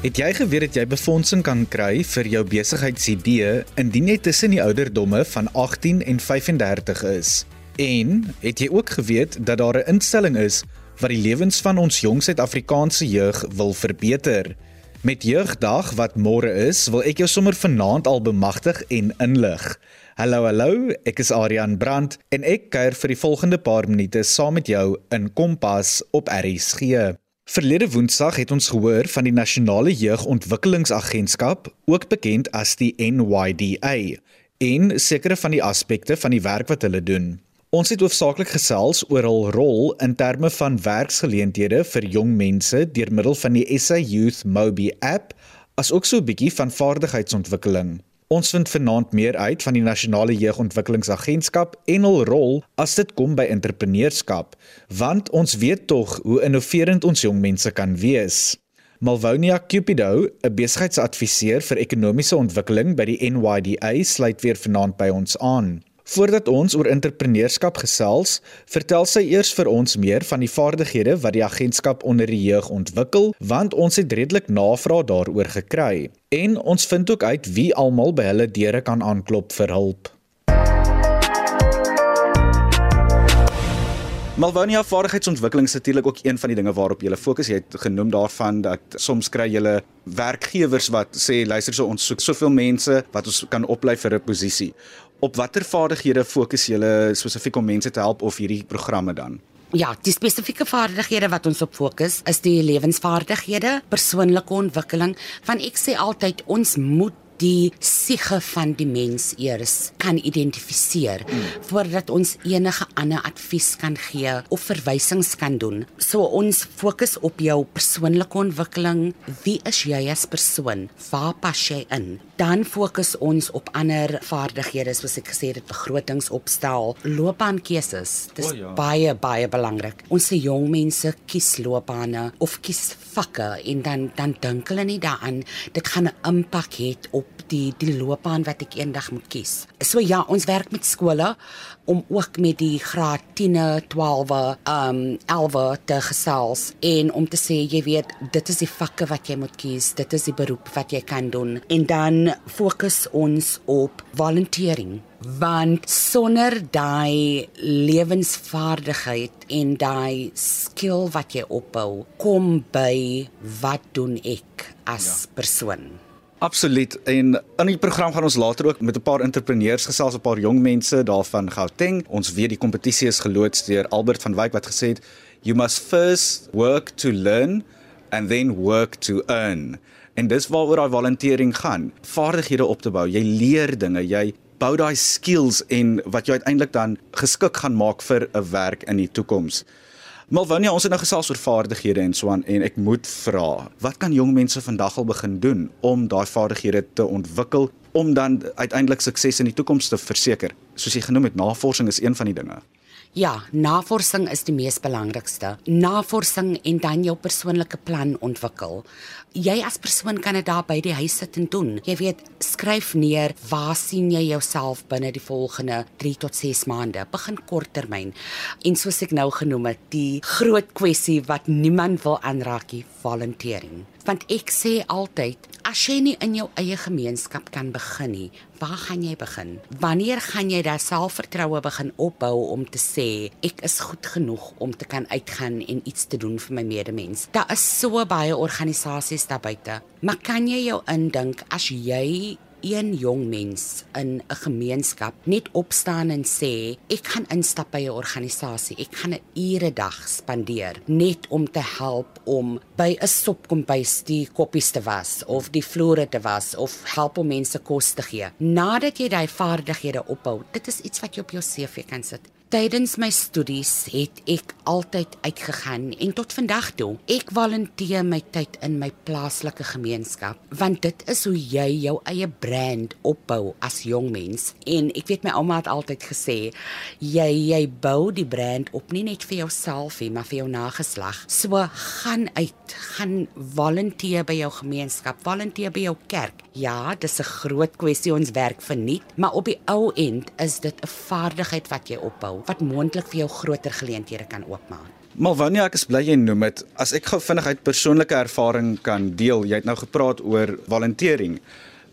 Het jy geweet dat jy befondsing kan kry vir jou besigheidsidee indien jy tussen die ouderdomme van 18 en 35 is? En het jy ook geweet dat daar 'n instelling is wat die lewens van ons jong Suid-Afrikaanse jeug wil verbeter? Met Jeugdag wat môre is, wil ek jou sommer vanaand al bemagtig en inlig. Hallo hallo, ek is Adrian Brandt en ek kuier vir die volgende paar minute saam met jou in Kompas op RSG. Verlede Woensdag het ons gehoor van die Nasionale Jeugontwikkelingsagentskap, ook bekend as die NYDA, en sekere van die aspekte van die werk wat hulle doen. Ons het hoofsaaklik gesels oor hul rol in terme van werksgeleenthede vir jong mense deur middel van die SA Youth Mobi app, asook so 'n bietjie van vaardigheidsontwikkeling. Ons vind vanaand meer uit van die Nasionale Jeugontwikkelingsagentskap en hul rol as dit kom by entrepreneurskap, want ons weet tog hoe innoverend ons jong mense kan wees. Malvonia Cupido, 'n besigheidsadviseur vir ekonomiese ontwikkeling by die NYDA, sluit weer vanaand by ons aan. Voordat ons oor entrepreneurskap gesels, vertel sy eers vir ons meer van die vaardighede wat die agentskap onder die jeug ontwikkel, want ons het redelik navraag daaroor gekry. En ons vind ook uit wie almal by hulle deure kan aanklop vir hulp. Malvonia vaardigheidsontwikkeling is natuurlik ook een van die dinge waarop jy fokus. Jy het genoem daarvan dat soms kry jy werkgewers wat sê luister so ons soek soveel mense wat ons kan oplei vir 'n posisie. Op watter vaardighede fokus jy spesifiek om mense te help of hierdie programme dan? Ja, die spesifieke vaardighede wat ons op fokus is die lewensvaardighede, persoonlike ontwikkeling. Van ek sê altyd ons moet die siege van die mens eers kan identifiseer mm. voordat ons enige ander advies kan gee of verwysings kan doen. So ons fokus op jou persoonlike ontwikkeling. Wie is jy as persoon? Waar pas jy in? Dan fokus ons op ander vaardighede soos ek gesê het, begrotings opstel, loopbaankeuses. Dis oh, ja. baie baie belangrik. Ons se jong mense kies loopbane of kies vakke en dan dan dink hulle nie daaraan dit gaan 'n impak hê op die die loopbaan wat ek eendag moet kies. So ja, ons werk met skole om ook met die graad 10, 12, um 11 te gesels en om te sê jy weet dit is die vakke wat jy moet kies, dit is die beroep wat jy kan doen en dan fokus ons op volunteering want sonder daai lewensvaardigheid en daai skill wat jy opbou kom by wat doen ek as ja. persoon Absoluut. En in die program gaan ons later ook met 'n paar entrepreneurs gesels, 'n paar jong mense daarvan Gauteng. Ons weet die kompetisie is geloods deur Albert van Wyk wat gesê het, "You must first work to learn and then work to earn." En dis waaroor daai volunteering gaan. Vaardighede op te bou. Jy leer dinge, jy bou daai skills en wat jou uiteindelik dan geskik gaan maak vir 'n werk in die toekoms. Malvonia, ons het nou gesels oor vaardighede en so aan en ek moet vra, wat kan jong mense vandag al begin doen om daai vaardighede te ontwikkel om dan uiteindelik sukses in die toekoms te verseker? Soos jy genoem het, navorsing is een van die dinge. Ja, navorsing is die mees belangrikste. Navorsing en dan jou persoonlike plan ontwikkel. Jy as persoon kan dit daar by die huis sit en doen. Jy weet, skryf neer waar sien jy jouself binne die volgende 3 tot 6 maande. Begin korttermyn. En soos ek nou genoem het, die groot kwessie wat niemand wil aanraak nie, volunteering want ek sê altyd as jy nie in jou eie gemeenskap kan begin nie waar gaan jy begin? Wanneer gaan jy daai selfvertroue begin opbou om te sê ek is goed genoeg om te kan uitgaan en iets te doen vir my medemens? Daar is so baie organisasies daar buite. Maar kan jy jou indink as jy een jong mens in 'n gemeenskap net opstaan en sê ek gaan instap by 'n organisasie, ek gaan 'n ure dag spandeer net om te help om by 'n sopkombuis die koppies te was of die vloere te was of help om mense kos te gee. Nadat jy daai vaardighede opbou, dit is iets wat jy op jou CV kan sit. Tydens my studies het ek altyd uitgegaan en tot vandag toe. Ek volunteer my tyd in my plaaslike gemeenskap want dit is hoe jy jou eie brand opbou as jong mens. En ek weet my ouma het altyd gesê, jy jy bou die brand op nie net vir jouself nie, maar vir jou nageslag. So gaan uit, gaan volunteer by jou gemeenskap, volunteer by jou kerk. Ja, dis 'n groot kwessie ons werk verniet, maar op die ou end is dit 'n vaardigheid wat jy opbou wat moontlik vir jou groter geleenthede kan oopmaak. Malvania, ek is bly jy noem dit. As ek gou vinnig uit persoonlike ervaring kan deel, jy het nou gepraat oor volunteering.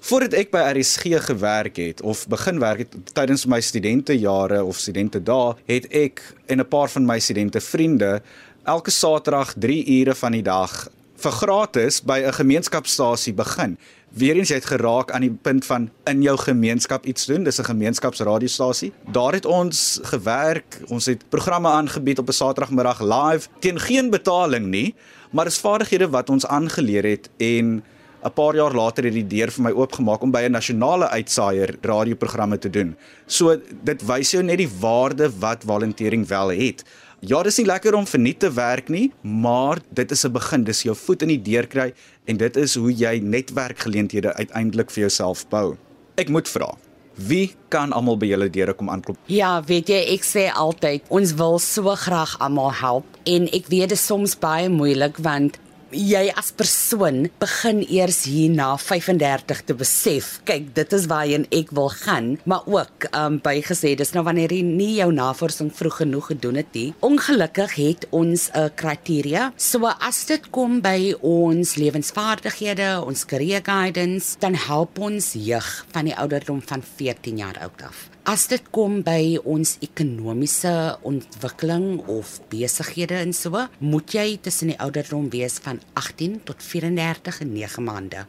Voordat ek by RSG gewerk het of begin werk het tydens my studentejare of studente dae, het ek en 'n paar van my studente vriende elke Saterdag 3 ure van die dag vir gratis by 'n gemeenskapstasie begin. Weereens jy het geraak aan die punt van in jou gemeenskap iets doen. Dis 'n gemeenskapsradiostasie. Daar het ons gewerk. Ons het programme aangebied op 'n Saterdagmiddag live teen geen betaling nie, maar dis vaardighede wat ons aangeleer het en 'n paar jaar later het die deur vir my oopgemaak om by 'n nasionale uitsaaier radioprogramme te doen. So dit wys jou net die waarde wat volunteering wel het. Ja, dis nie lekker om verniet te werk nie, maar dit is 'n begin. Dis jou voet in die deur kry en dit is hoe jy netwerkgeleenthede uiteindelik vir jouself bou. Ek moet vra. Wie kan almal by julle deure kom aanklop? Ja, weet jy, ek sê altyd, ons wil so graag almal help en ek weet dit is soms baie moeilik want jy as persoon begin eers hier na 35 te besef, kyk, dit is waarheen ek wil gaan, maar ook um bygesê dis nou wanneer jy nie jou navorsing vroeg genoeg gedoen het nie. Ongelukkig het ons 'n kriteria. So as dit kom by ons lewensvaardighede, ons career guidance, dan help ons jeug van die ouderdom van 14 jaar oud af. As dit kom by ons ekonomiese ontwikkeling of besighede en so, moet jy tussen die ouderdom wees van 18 tot 34 en 9 maande.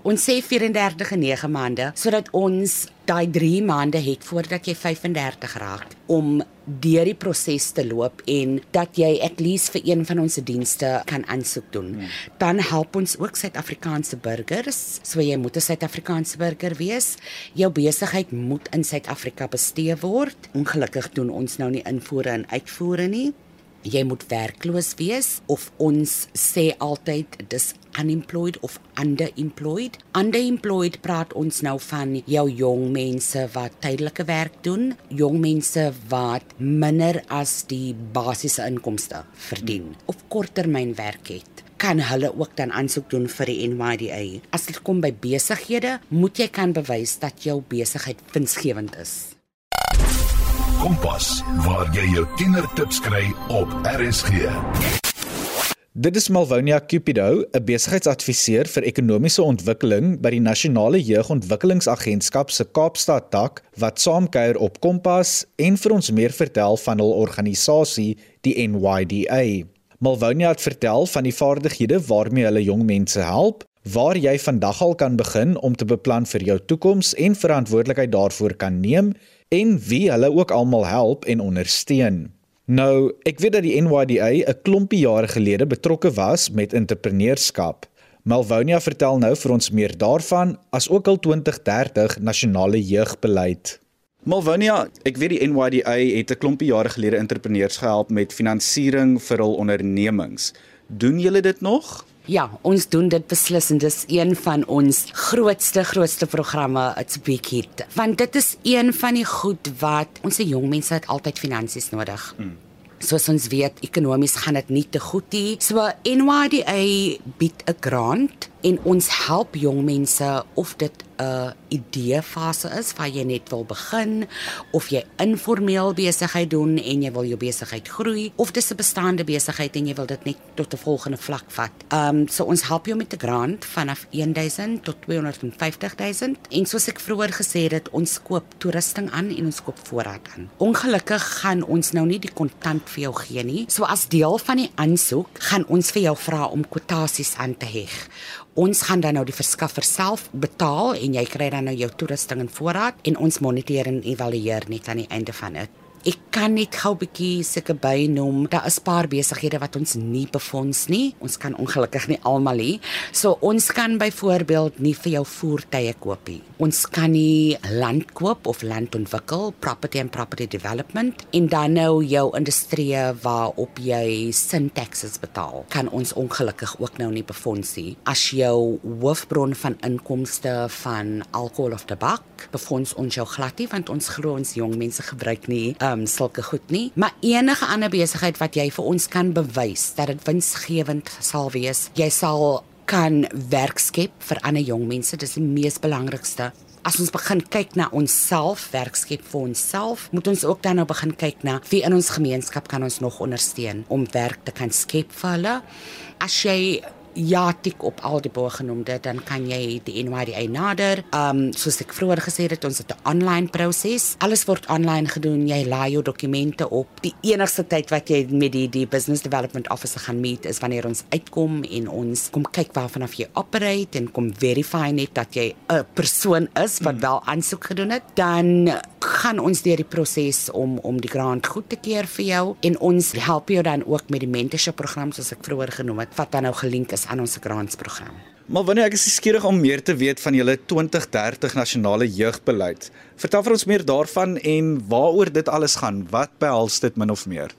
Ons sê 34 en 9 maande sodat ons daai 3 maande het voordat jy 35 raak om deur die proses te loop en dat jy at least vir een van ons dienste kan aansoek doen. Hmm. Dan help ons ook Suid-Afrikaanse burgers. So jy moet 'n Suid-Afrikaanse burger wees. Jou besigheid moet in Suid-Afrika bestee word. Ongelukkig doen ons nou nie invoere en uitvoere nie jy moet werkloos wees of ons sê altyd dis unemployed of underemployed. Underemployed praat ons nou van jou jong mense wat tydelike werk doen, jong mense wat minder as die basiese inkomste verdien of korttermynwerk het kan hulle ook dan aansoek doen vir die NYDA. As dit kom by besighede, moet jy kan bewys dat jou besigheid winsgewend is. Kompas, waar jy jou tienertips kry op RSG. Dit is Malvonia Cupido, 'n besigheidsadviseur vir ekonomiese ontwikkeling by die Nasionale Jeugontwikkelingsagentskap se Kaapstad tak wat saamkuier op Kompas en vir ons meer vertel van hul organisasie, die NYDA. Malvonia het vertel van die vaardighede waarmee hulle jong mense help, waar jy vandag al kan begin om te beplan vir jou toekoms en verantwoordelikheid daarvoor kan neem en wie hulle ook almal help en ondersteun. Nou, ek weet dat die NYDA 'n klompie jare gelede betrokke was met entrepreneurskap. Malvonia vertel nou vir ons meer daarvan as ook al 2030 nasionale jeugbeleid. Malvonia, ek weet die NYDA het 'n klompie jare gelede entrepreneurs gehelp met finansiering vir hul ondernemings. Doen julle dit nog? Ja, ons doen dit beslis en dis een van ons grootste grootste programme it's big hit. Want dit is een van die goed wat ons se jong mense het altyd finansies nodig. Mm. Soos ons weet, ekonomies gaan dit nie te goed nie. So NYDA bied 'n grant en ons help jong mense of dit 'n idee fase is waar jy net wil begin of jy informeel besigheid doen en jy wil jou besigheid groei of dis 'n bestaande besigheid en jy wil dit net tot 'n volgende vlak vat. Ehm um, so ons help jou met 'n grant vanaf 1000 tot 250000 en soos ek vroeër gesê het, ons koop toerusting aan en ons koop voorraad aan. Ongelukkig gaan ons nou nie die kontant vir jou gee nie. So as deel van die aansoek gaan ons vir jou vra om kwotasies aan te heg Ons gaan dan nou die verskaffer self betaal en jy kry dan nou jou toerusting en voorraad en ons moniteer en evalueer net aan die einde van dit. Ek kan net gou 'n bietjie sulke bynoem. Daar is paar besighede wat ons nie befonds nie. Ons kan ongelukkig nie almal hê. So ons kan byvoorbeeld nie vir jou voertuie koop nie. Ons kan nie land koop of land ontwikkel, property and property development en dan nou jou industrie waarop jy sin taxes betaal. Kan ons ongelukkig ook nou nie befonds nie. As jou hoofbron van inkomste van alkohol of tabak, befonds ons jou glad nie want ons glo ons jong mense gebruik nie uh, um sulke goed nie, maar enige ander besigheid wat jy vir ons kan bewys dat dit winsgewend sal wees, jy sal kan werk skep vir ander jong mense, dis die mees belangrikste. as ons begin kyk na onsself, werk skep vir onsself, moet ons ook dan nou begin kyk na wie in ons gemeenskap kan ons nog ondersteun om werk te kan skep vir hulle. As jy ja tik op al die bogenoemde dan kan jy die NYDA nader. Um soos ek vroeër gesê het, ons het 'n online proses. Alles word online gedoen. Jy laai jou dokumente op. Die enigste tyd wat jy met die die business development officer gaan meet is wanneer ons uitkom en ons kom kyk waarvan af jy operate en kom verify net dat jy 'n persoon is wat hmm. wel aansoek gedoen het. Dan gaan ons deur die proses om om die grant goed te keer vir jou en ons help jou dan ook met die mentorship program soos ek vroeër genoem het. Wat dan nou gelink is aan ons grantsprogram. Maar wanneer ek is skieurig om meer te weet van julle 2030 nasionale jeugbeleid. Vertel vir ons meer daarvan en waaroor dit alles gaan. Wat behels dit min of meer?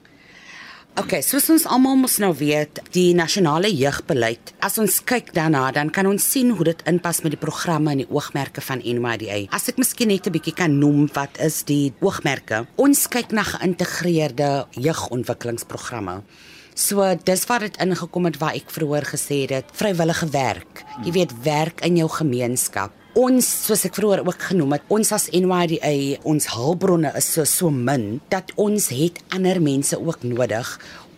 OK, soos ons almal mos nou weet, die nasionale jeugbeleid, as ons kyk daarna, dan kan ons sien hoe dit inpas met die programme en die oogmerke van NYDA. As ek miskien net 'n bietjie kan noem wat is die oogmerke? Ons kyk na geïntegreerde jeugontwikkelingsprogramme. So dis wat dit ingekom het waar ek vroeër gesê het, vrywillige werk. Jy weet werk in jou gemeenskap. Ons soos ek vroeër ook genoem het, ons as NYDA, ons hulpbronne is so so min dat ons het ander mense ook nodig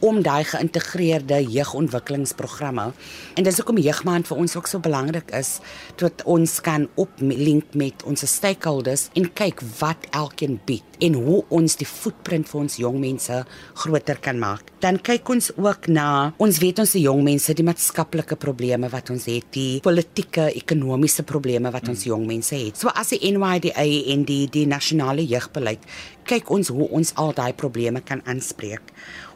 om daai geïntegreerde jeugontwikkelingsprogramme. En dis hoekom jeugmaand vir ons ook so belangrik is dat ons kan oplink met ons stakeholders en kyk wat elkeen bied en hoe ons die footprint vir ons jong mense groter kan maak. Dan kyk ons ook na ons weet ons se jong mense die maatskaplike probleme wat ons het, die politieke, ekonomiese probleme wat ons jong mense het. So as die NYDA en die die nasionale jeugbeleid kyk ons hoe ons al daai probleme kan aanspreek.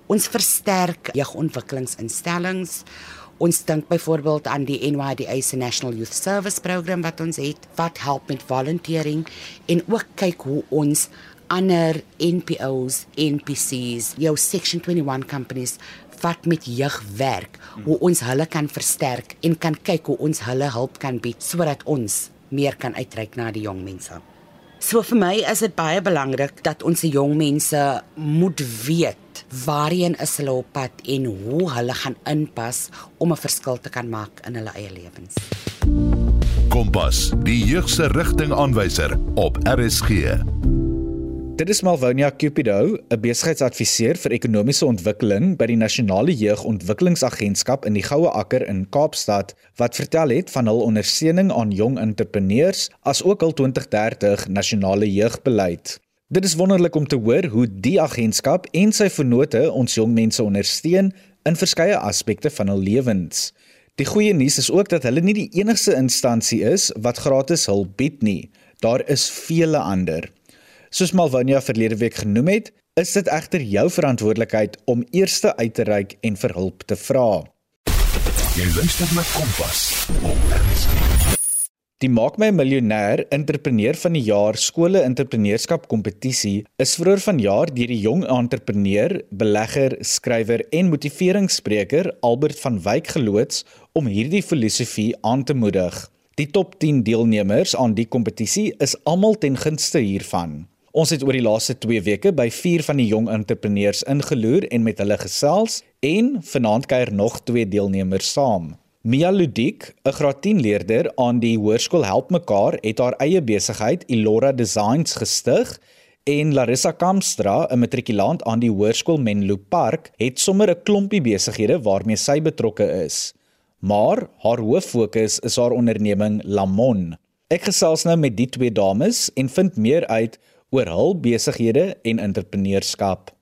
Ons versterk jeugontwikkelingsinstellings. Ons dink byvoorbeeld aan die NYDA se National Youth Service program wat ons het wat help met volunteering en ook kyk hoe ons ander NPOs, NPCs, jou Section 21 companies wat met jeug werk, hoe ons hulle kan versterk en kan kyk hoe ons hulle hulp kan bied sodat ons meer kan uitreik na die jong mense. So vir my is dit baie belangrik dat ons se jong mense moet weet waarheen is hulle op pad en hoe hulle gaan inpas om 'n verskil te kan maak in hulle eie lewens. Kompas, die jeugse rigtingaanwyser op RSG. Dit is Malvonia Cupido, 'n besigheidsadviseur vir ekonomiese ontwikkeling by die Nasionale Jeugontwikkelingsagentskap in die Goue Akker in Kaapstad, wat vertel het van hul ondersteuning aan jong entrepreneurs as ook hul 2030 nasionale jeugbeleid. Dit is wonderlik om te hoor hoe die agentskap en sy vennote ons jong mense ondersteun in verskeie aspekte van hul lewens. Die goeie nuus is ook dat hulle nie die enigste instansie is wat gratis hulp bied nie. Daar is vele ander. Soos Malvonia verlede week genoem het, is dit egter jou verantwoordelikheid om eers uit te reik en vir hulp te vra. Jy luister na Kompas op. Die Maak my miljonair entrepreneur van die jaar skole entrepreneurskap kompetisie is vroeër vanjaar deur die jong entrepreneur, belegger, skrywer en motiveringsspreker Albert van Wyk geloods om hierdie filosofie aan te moedig. Die top 10 deelnemers aan die kompetisie is almal ten gunste hiervan. Ons het oor die laaste 2 weke by 4 van die jong entrepreneurs ingeloer en met hulle gesels en vanaand kuier nog 2 deelnemers saam. Mia Ludik, 'n graad 10 leerder aan die hoërskool Help Mekaar, het haar eie besigheid Ilora Designs gestig en Larissa Kamstra, 'n matrikulant aan die hoërskool Menlo Park, het sommer 'n klompie besighede waarmee sy betrokke is. Maar haar hoof fokus is haar onderneming Lamon. Ek gesels nou met die twee dames en vind meer uit oor hul besighede en entrepreneurskap.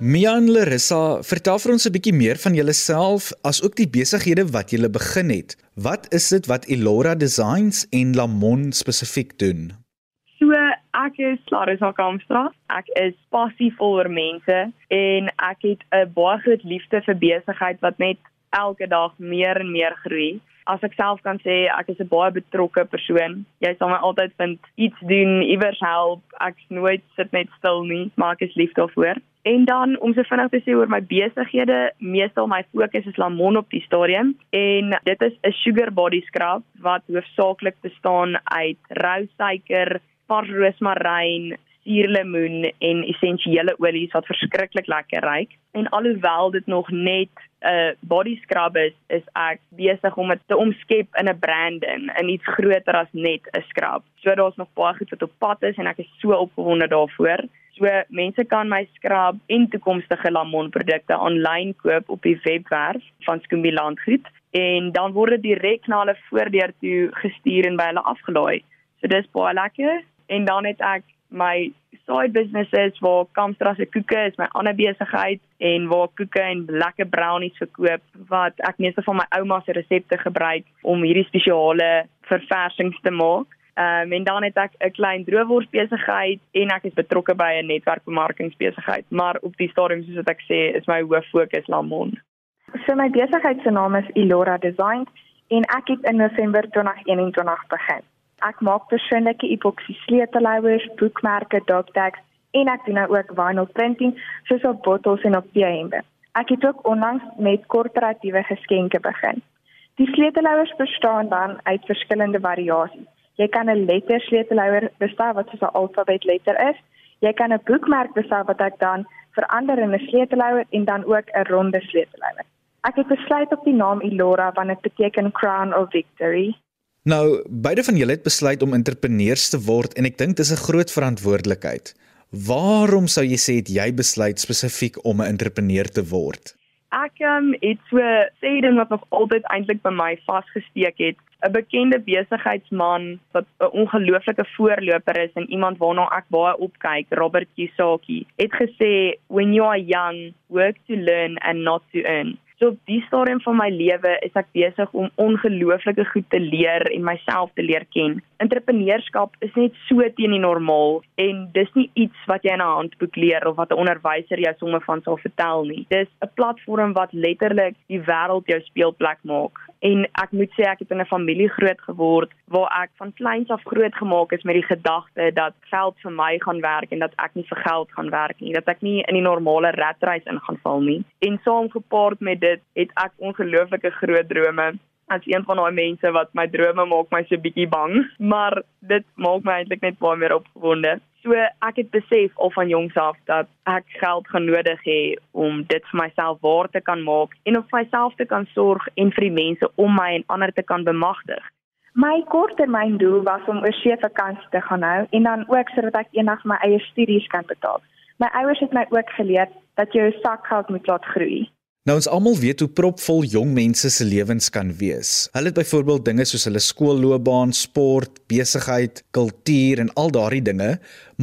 Mian Larissa, vertel vir ons 'n bietjie meer van julleself as ook die besighede wat julle begin het. Wat is dit wat Elora Designs en Lamon spesifiek doen? So, ek is Larissa Kamstra. Ek is passievol oor mense en ek het 'n baie groot liefde vir besigheid wat net elke dag meer en meer groei as ek self kan sê ek is 'n baie betrokke persoon. Jy sal my altyd vind iets doen, iewers help. Ek's nooit sit net stil nie, maar ek is lief daarvoor. En dan om so vinnig te sê oor my besighede, meestal my fokus is Lamon op die stadium en dit is 'n sugar body scrub wat hoofsaaklik bestaan uit rou suiker, vars roosmaryn, suurlemoen en essensiële olies wat verskriklik lekker ruik. En alhoewel dit nog net 'n uh, body scrub is, is ek besig om dit te omskep in 'n branding, in iets groter as net 'n scrub. So daar's nog baie goed wat op pad is en ek is so opgewonde daarvoor. So mense kan my scrub en toekomstige Lamon produkte aanlyn koop op die webwerf van Skoombie Landgoed en dan word dit direk na hulle voordeur toe gestuur en by hulle afgelaai. So dis baie lekker en dan het ek my side businesses waar Kamstra se koeke is my ander besigheid en waar koeke en lekker brownies verkoop wat ek meeste van my ouma se resepte gebruik om hierdie spesiale verversings te maak. Um, en dan het ek 'n klein droewors besigheid en ek is betrokke by 'n netwerkbemarkingsbesigheid, maar op die stadium soos wat ek sê, is my hoof fokus Lamon. So my besigheid se naam is Ilora Design en ek het in November 2021 begin. Ek maak persoonlike epoxy sleutelhouers, boekmerke, dogtags en ek doen nou ook vinyl printing soos op bottels en op P-hempe. Ek het ook onlangs met korporatiewe geskenke begin. Die sleutelhouers bestaan dan uit verskillende variasies. Jy kan 'n letter sleutelhouer bestel wat soos 'n alfabetletter is. Jy kan 'n boekmerk bestel wat ek dan verander in 'n sleutelhouer en dan ook 'n ronde sleutelhouer. Ek het besluit op die naam Ilora want dit beteken crown of victory. Nou, beide van julle het besluit om entrepreneurs te word en ek dink dis 'n groot verantwoordelikheid. Waarom sou jy sê het jy besluit spesifiek om 'n entrepreneur te word? Ek um, het so sê ding wat nog altyd eintlik by my vasgesteek het. 'n Bekende besigheidsman wat 'n ongelooflike voorloper is en iemand waarna ek baie opkyk, Robert Kiyosaki, het gesê, "When you are young, work to learn and not to earn." So op die stadium van my lewe is ek besig om ongelooflike goed te leer en myself te leer ken. Entrepreneurskap is net so teen die normaal en dis nie iets wat jy in 'n handboek leer of wat 'n onderwyser jou sommer van sal vertel nie. Dis 'n platform wat letterlik die wêreld jou speelplek maak. En ek moet sê ek het in 'n familie groot geword waar ek van kleins af groot gemaak is met die gedagte dat geld vir my gaan werk en dat ek nie vir geld gaan werk nie, dat ek nie in die normale ratreis in gaan val nie. En saamgepaard met dit het ek ongelooflike groot drome as een van daai mense wat my drome maak my so bietjie bang, maar dit maak my eintlik net baie meer opgewonde. So ek het besef al van jongs af dat ek geld gaan nodig hê om dit vir myself waar te kan maak en om vir myself te kan sorg en vir die mense om my en ander te kan bemagtig. My korttermyndoel was om 'n see vakansie te gaan hou en dan ook sodat ek eendag my eie studies kan betaal. My ouers het my ook geleer dat jy jou sakgeld moet laat groei. Nou ons almal weet hoe propvol jong mense se lewens kan wees. Hulle het byvoorbeeld dinge soos hulle skoolloopbaan, sport, besigheid, kultuur en al daardie dinge,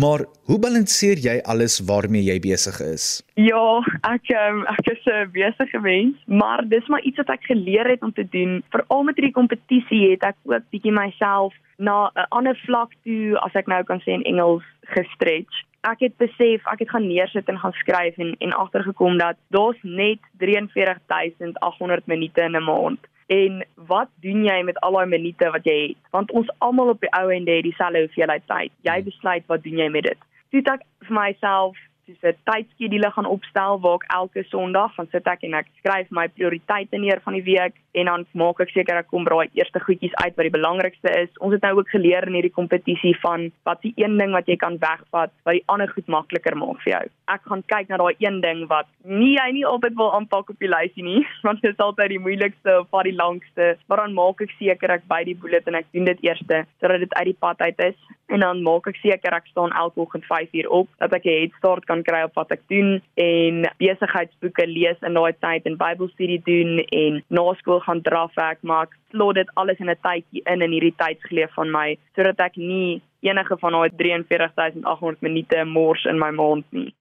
maar hoe balanseer jy alles waarmee jy besig is? Ja, ek um, ek is 'n besige mens, maar dis maar iets wat ek geleer het om te doen. Veral met hierdie kompetisie het ek ook bietjie myself na 'n ander vlak toe, as ek nou kan sê in Engels, gestretch ek het besef ek het gaan neersit en gaan skryf en en agtergekom dat daar's net 43800 minute in 'n maand. En wat doen jy met al daai minute wat jy het? Want ons almal op die ou ende het dieselfde hoeveelheid tyd. Jy besluit wat doen jy met dit. Toe ek vir myself soos 'n tydskedule gaan opstel waar ek elke Sondag gaan sit ek en ek skryf my prioriteite neer van die week en dan maak ek seker ek kom braai eerste goedjies uit wat die belangrikste is. Ons het nou ook geleer in hierdie kompetisie van wat die een ding wat jy kan wegvat wat die ander goed makliker maak vir jou. Ek gaan kyk na daai een ding wat nie jy nie altyd wil aanpak op die lysie nie, want dit is altyd die moeilikste of wat die langste, maar dan maak ek seker ek by die bullet en ek doen dit eerste sodat dit uit die pad uit is en dan maak ek seker ek staan elke oggend 5 uur op dat ek 'n head start kan kry op wat ek doen en besigheidsboeke lees in daai tyd en Bybelstudie doen en na skool gaan drafwerk maak slot dit alles in 'n tydjie in in hierdie tydsgeleef van my sodat ek nie enige van daai 43800 minute mors in my maand nie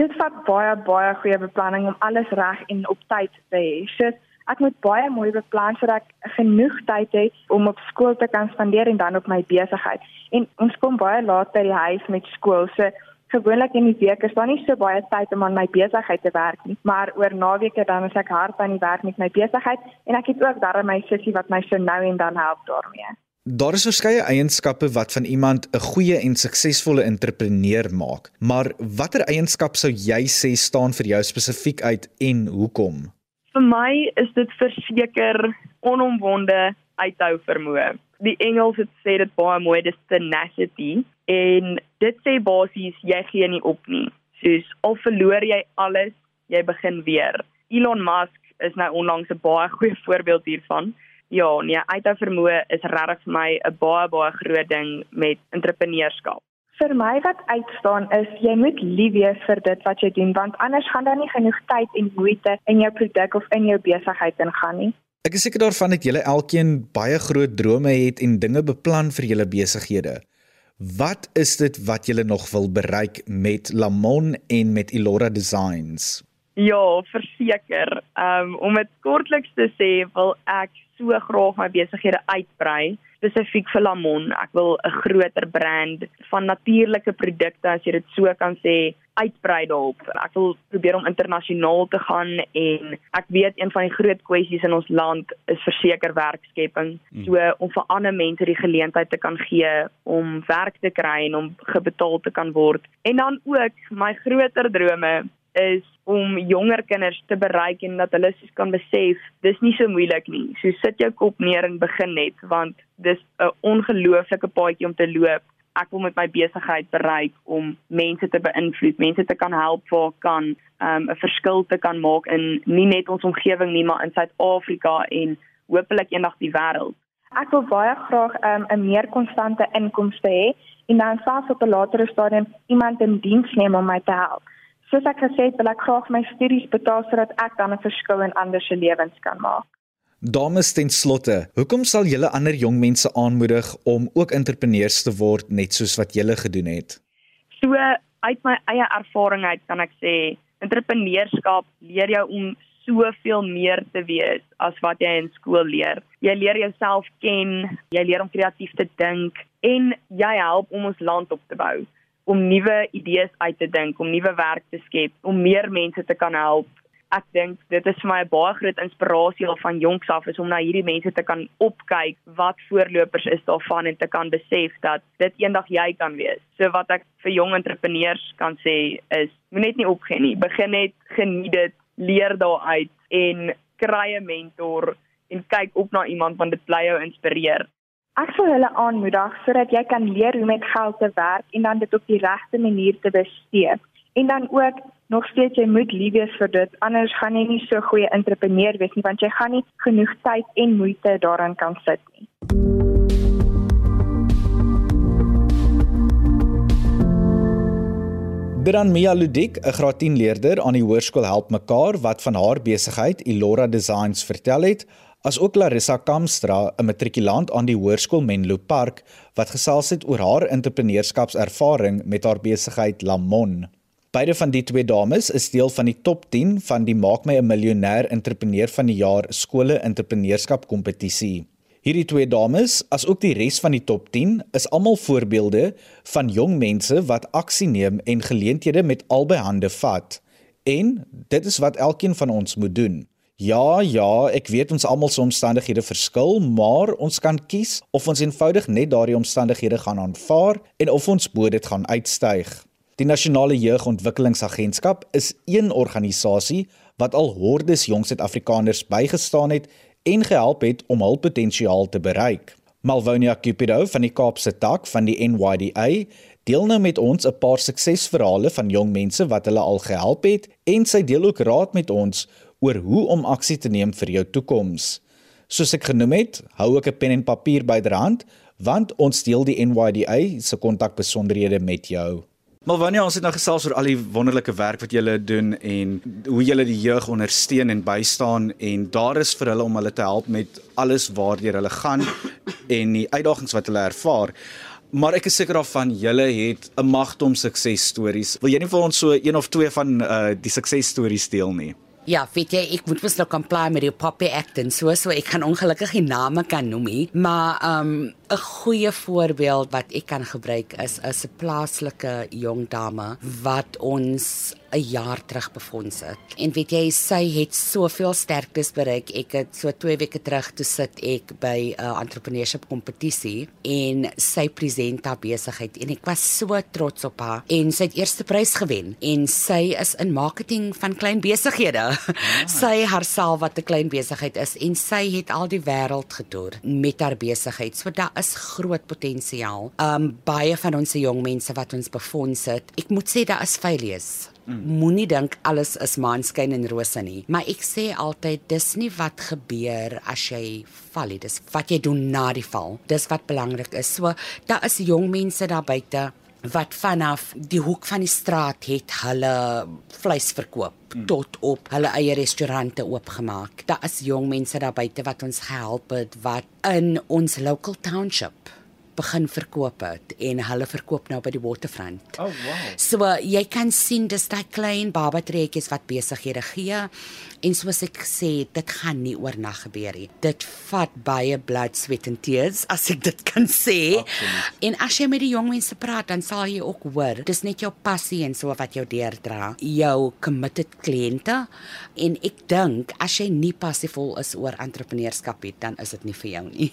Dit vat baie baie goeie beplanning om alles reg en op tyd te hê. So ek moet baie mooi beplan sodat ek genoeg tyd het om op skool te kan spandeer en dan op my besigheid. En ons kom baie laat by die huis met skool. So gewoonlik in die week is daar nie so baie tyd om aan my besigheid te werk nie, maar oor naweke dan is ek hard aan die werk met my besigheid en ek het ook daar my sussie wat my so nou en dan help daarmee. Daar is verskeie eienskappe wat van iemand 'n goeie en suksesvolle entrepreneur maak, maar watter eienskap sou jy sê staan vir jou spesifiek uit en hoekom? Vir my is dit verseker onomwonde uithou vermoë. die Engels het sê dit baie mooi, dis tenacity en dit sê basies jy gee nie op nie. Soos al verloor jy alles, jy begin weer. Elon Musk is nou onlangs 'n baie goeie voorbeeld hiervan. Ja, nee, uithou vermoë is regtig vir my 'n baie baie groot ding met entrepreneurskap. Vir my wat uitstaan is jy moet lief wees vir dit wat jy doen want anders gaan daar nie genoeg tyd en moeite in jou produk of in jou besigheid ingaan nie. Ek is seker daarvan dat julle elkeen baie groot drome het en dinge beplan vir julle besighede. Wat is dit wat julle nog wil bereik met Lamon en met Ilora Designs? Ja, verseker. Um om dit kortliks te sê, wil ek so graag my besighede uitbrei, spesifiek vir Lamon. Ek wil 'n groter brand van natuurlike produkte, as jy dit so kan sê, uitbrei daarop. Ek wil probeer om internasionaal te gaan en ek weet een van die groot kwessies in ons land is verseker werkskepping. Hmm. So om vir ander mense die geleentheid te kan gee om werk te kry en om gebetaal te kan word. En dan ook my groter drome is om jonger kinders te bereik en dat hulle soos kan besef dis nie so moeilik nie. So sit jou kop neer en begin net want dis 'n ongelooflike paadjie om te loop. Ek wil met my besigheid bereik om mense te beïnvloed, mense te kan help waar kan um, 'n verskil te kan maak in nie net ons omgewing nie, maar in Suid-Afrika en hopelik eendag die wêreld. Ek wil baie graag um, 'n meer konstante inkomste hê en dan selfs op 'n latere stadium iemand in diens neem om my te help. Soos ek gesê het, wil ek graag my studies betaal sodat ek dan 'n verskil in ander se lewens kan maak. Dames ten slotte, hoekom sal julle ander jong mense aanmoedig om ook entrepreneurs te word net soos wat julle gedoen het? So uit my eie ervaring uit kan ek sê, entrepreneurskap leer jou om soveel meer te wees as wat jy in skool leer. Jy leer jouself ken, jy leer om kreatief te dink en jy help om ons land op te bou om nuwe idees uit te dink, om nuwe werk te skep, om meer mense te kan help. Ek dink dit is vir my 'n baie groot inspirasie al van jonks af is om na hierdie mense te kan opkyk wat voorlopers is daarvan en te kan besef dat dit eendag jy kan wees. So wat ek vir jong entrepreneurs kan sê is moenie net nie opgee nie. Begin net geniet dit, leer daaruit en kry 'n mentor en kyk op na iemand want dit bly jou inspireer. Ek sal hulle aanmoedig sodat jy kan leer hoe met geld te werk en dan dit op die regte manier te bestee. En dan ook nog steeds jy moet lief wees vir dit anders gaan jy nie so goeie entrepreneur wees nie want jy gaan nie genoeg tyd en moeite daaraan kan sit nie. Dan Mia Ludik, 'n graad 10 leerder aan die hoërskool help mekaar wat van haar besigheid Ilora Designs vertel het, as ook Larissa Kamstra, 'n matrikulant aan die Hoërskool Menlo Park wat gesels het oor haar entrepreneurskapservaring met haar besigheid Lamon. Beide van die twee dames is deel van die top 10 van die Maak my 'n miljonair entrepreneur van die jaar skole entrepreneurskap kompetisie. Hierdie twee dames, as ook die res van die top 10, is almal voorbeelde van jong mense wat aksie neem en geleenthede met albei hande vat. En dit is wat elkeen van ons moet doen. Ja, ja, ek weet ons almal se omstandighede verskil, maar ons kan kies of ons eenvoudig net daardie omstandighede gaan aanvaar en of ons bo dit gaan uitstyg. Die Nasionale Jeugontwikkelingsagentskap is een organisasie wat al hordes jong Suid-Afrikaners bygestaan het en gehelp het om hul potensiaal te bereik. Malvonia Cupido van die Kaapse tak van die NYDA deel nou met ons 'n paar suksesverhale van jong mense wat hulle al gehelp het en sy deel ook raad met ons oor hoe om aksie te neem vir jou toekoms. Soos ek genoem het, hou ook 'n pen en papier byderhand want ons deel die NYDA se kontakbesonderhede met jou. Wanneer ons het nou gesels oor al die wonderlike werk wat julle doen en hoe julle die jeug ondersteun en bystaan en daar is vir hulle om hulle te help met alles waardeur hulle gaan en die uitdagings wat hulle ervaar. Maar ek is seker daarvan julle het 'n magtom suksesstories. Wil jy nie vir ons so een of twee van uh, die suksesstories deel nie? Ja, weet jy, ek moet mos nou comply met die poppy act en so so ek kan ongelukkig nie name kan noem nie, maar ehm um, 'n goeie voorbeeld wat ek kan gebruik is 'n plaaslike jong dame wat ons 'n jaar terug befonds het. En weet jy, sy het soveel sterktes bereik. Ek het so 2 weke terug toe sit ek by 'n uh, entrepreneurship kompetisie en sy present haar besigheid en ek was so trots op haar en sy het eerste prys gewen en sy is in marketing van klein besighede. Ah. sy haarself wat 'n klein besigheid is en sy het al die wêreld getoer met haar besigheid. So daar is groot potensiaal. Um baie van ons jong mense wat ons befonds het, ek moet sê daar is failures. Mm. Moenie dink alles is maanskyn en rose nie, maar ek sê altyd dis nie wat gebeur as jy val nie, dis wat jy doen na die val. Dis wat belangrik is. So daar is jong mense daar buite wat vanaf die hoek van die straat het hulle vleis verkoop mm. tot op hulle eie restaurante oopgemaak. Daar is jong mense daar buite wat ons gehelp het wat in ons local township begin verkoop het en hulle verkoop nou by die waterfront. Oh wow. So jy kan sien dis daai klein babatreetjies wat besighede gee en soos ek sê dit gaan nie oornag gebeur nie. Dit vat baie blood, sweat and tears as ek dit kan sê. Absoluut. En as jy met die jong mense praat dan sal jy ook hoor dis net jou passie en so wat jou deurdra. Jou committed kliënte en ek dink as jy nie passievol is oor entrepreneurskap het dan is dit nie vir jou nie.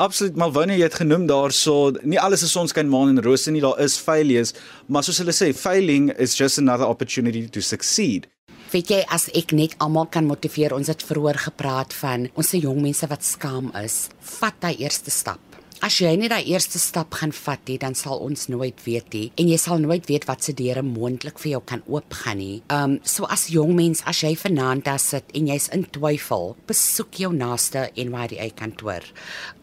Absoluut, maar wanneer jy het genoem daarso, nie alles is sonskyn maan en rose nie, daar is failures, maar soos hulle sê, failing is just another opportunity to succeed. Weet jy as ek net almal kan motiveer, ons het vroeër gepraat van ons se jong mense wat skaam is, vat daai eerste stap. As jy nie daai eerste stap gaan vat nie, dan sal ons nooit weet nie en jy sal nooit weet wat se deure moontlik vir jou kan oopgaan nie. Um so as jong mens, as jy vanaand daar sit en jy's in twyfel, besoek jou naaste NYDA kantoor.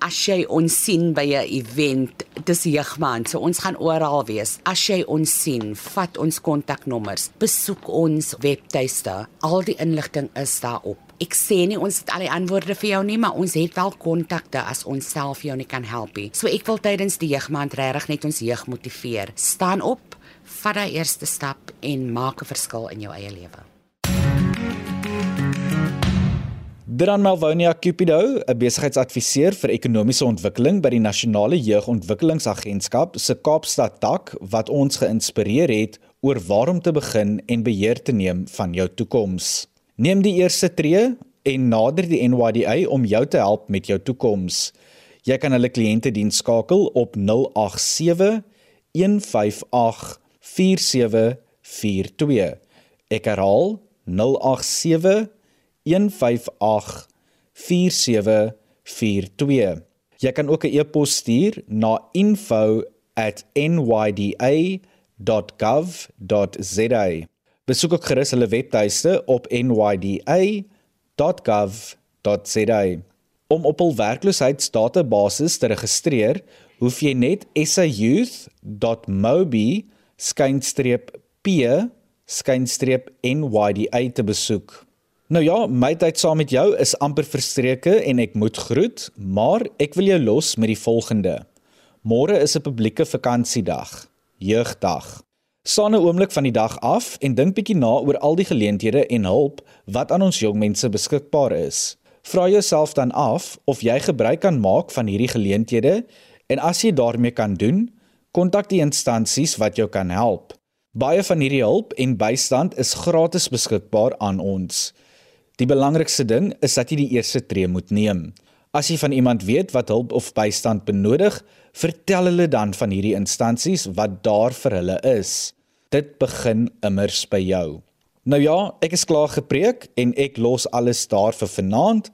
As jy ons sien by 'n event, dis jeugmaand, so ons gaan oral wees. As jy ons sien, vat ons kontaknommers, besoek ons webtuiste. Al die inligting is daarop. Ek sê nie ons het al die antwoorde vir jou nie, maar ons het wel kontakte as ons self jou nie kan help nie. So ek wil tydens die jeugmaand regtig net ons jeug motiveer. Staan op, vat daai eerste stap en maak 'n verskil in jou eie lewe. Dran Malvonia Cupido, 'n besigheidsadviseur vir ekonomiese ontwikkeling by die Nasionale Jeugontwikkelingsagentskap se Kaapstad tak wat ons geïnspireer het oor waar om te begin en beheer te neem van jou toekoms. Neem die eerste tree en nader die NYDA om jou te help met jou toekoms. Jy kan hulle kliënte diens skakel op 087 158 4742. Ek herhaal 087 158 4742. Jy kan ook 'n e-pos stuur na info@nyda.gov.za. Besoek ook gerus hulle webtuiste op nyda.gov.za. Om op hul werkloosheidsdatabase te registreer, hoef jy net sayouth.mobi/p/nyda te besoek. Nou ja, my tyd saam met jou is amper verstreke en ek moet groet, maar ek wil jou los met die volgende. Môre is 'n publieke vakansiedag, jeugdag. Staan 'n oomblik van die dag af en dink bietjie na oor al die geleenthede en hulp wat aan ons jong mense beskikbaar is. Vra jouself dan af of jy gebruik kan maak van hierdie geleenthede en as jy daarmee kan doen, kontak die instansies wat jou kan help. Baie van hierdie hulp en bystand is gratis beskikbaar aan ons. Die belangrikste ding is dat jy die eerste tree moet neem. As jy van iemand weet wat hulp of bystand benodig, vertel hulle dan van hierdie instansies wat daar vir hulle is. Dit begin immers by jou. Nou ja, ek is klaar gepreek en ek los alles daar vir vanaand.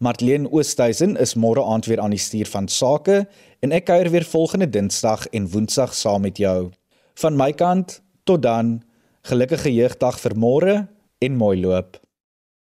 Marlene Oosthuizen is môre aand weer aan die stuur van sake en ek kuier weer volgende Dinsdag en Woensdag saam met jou. Van my kant tot dan, gelukkige jeugdag vir môre en mooi loop.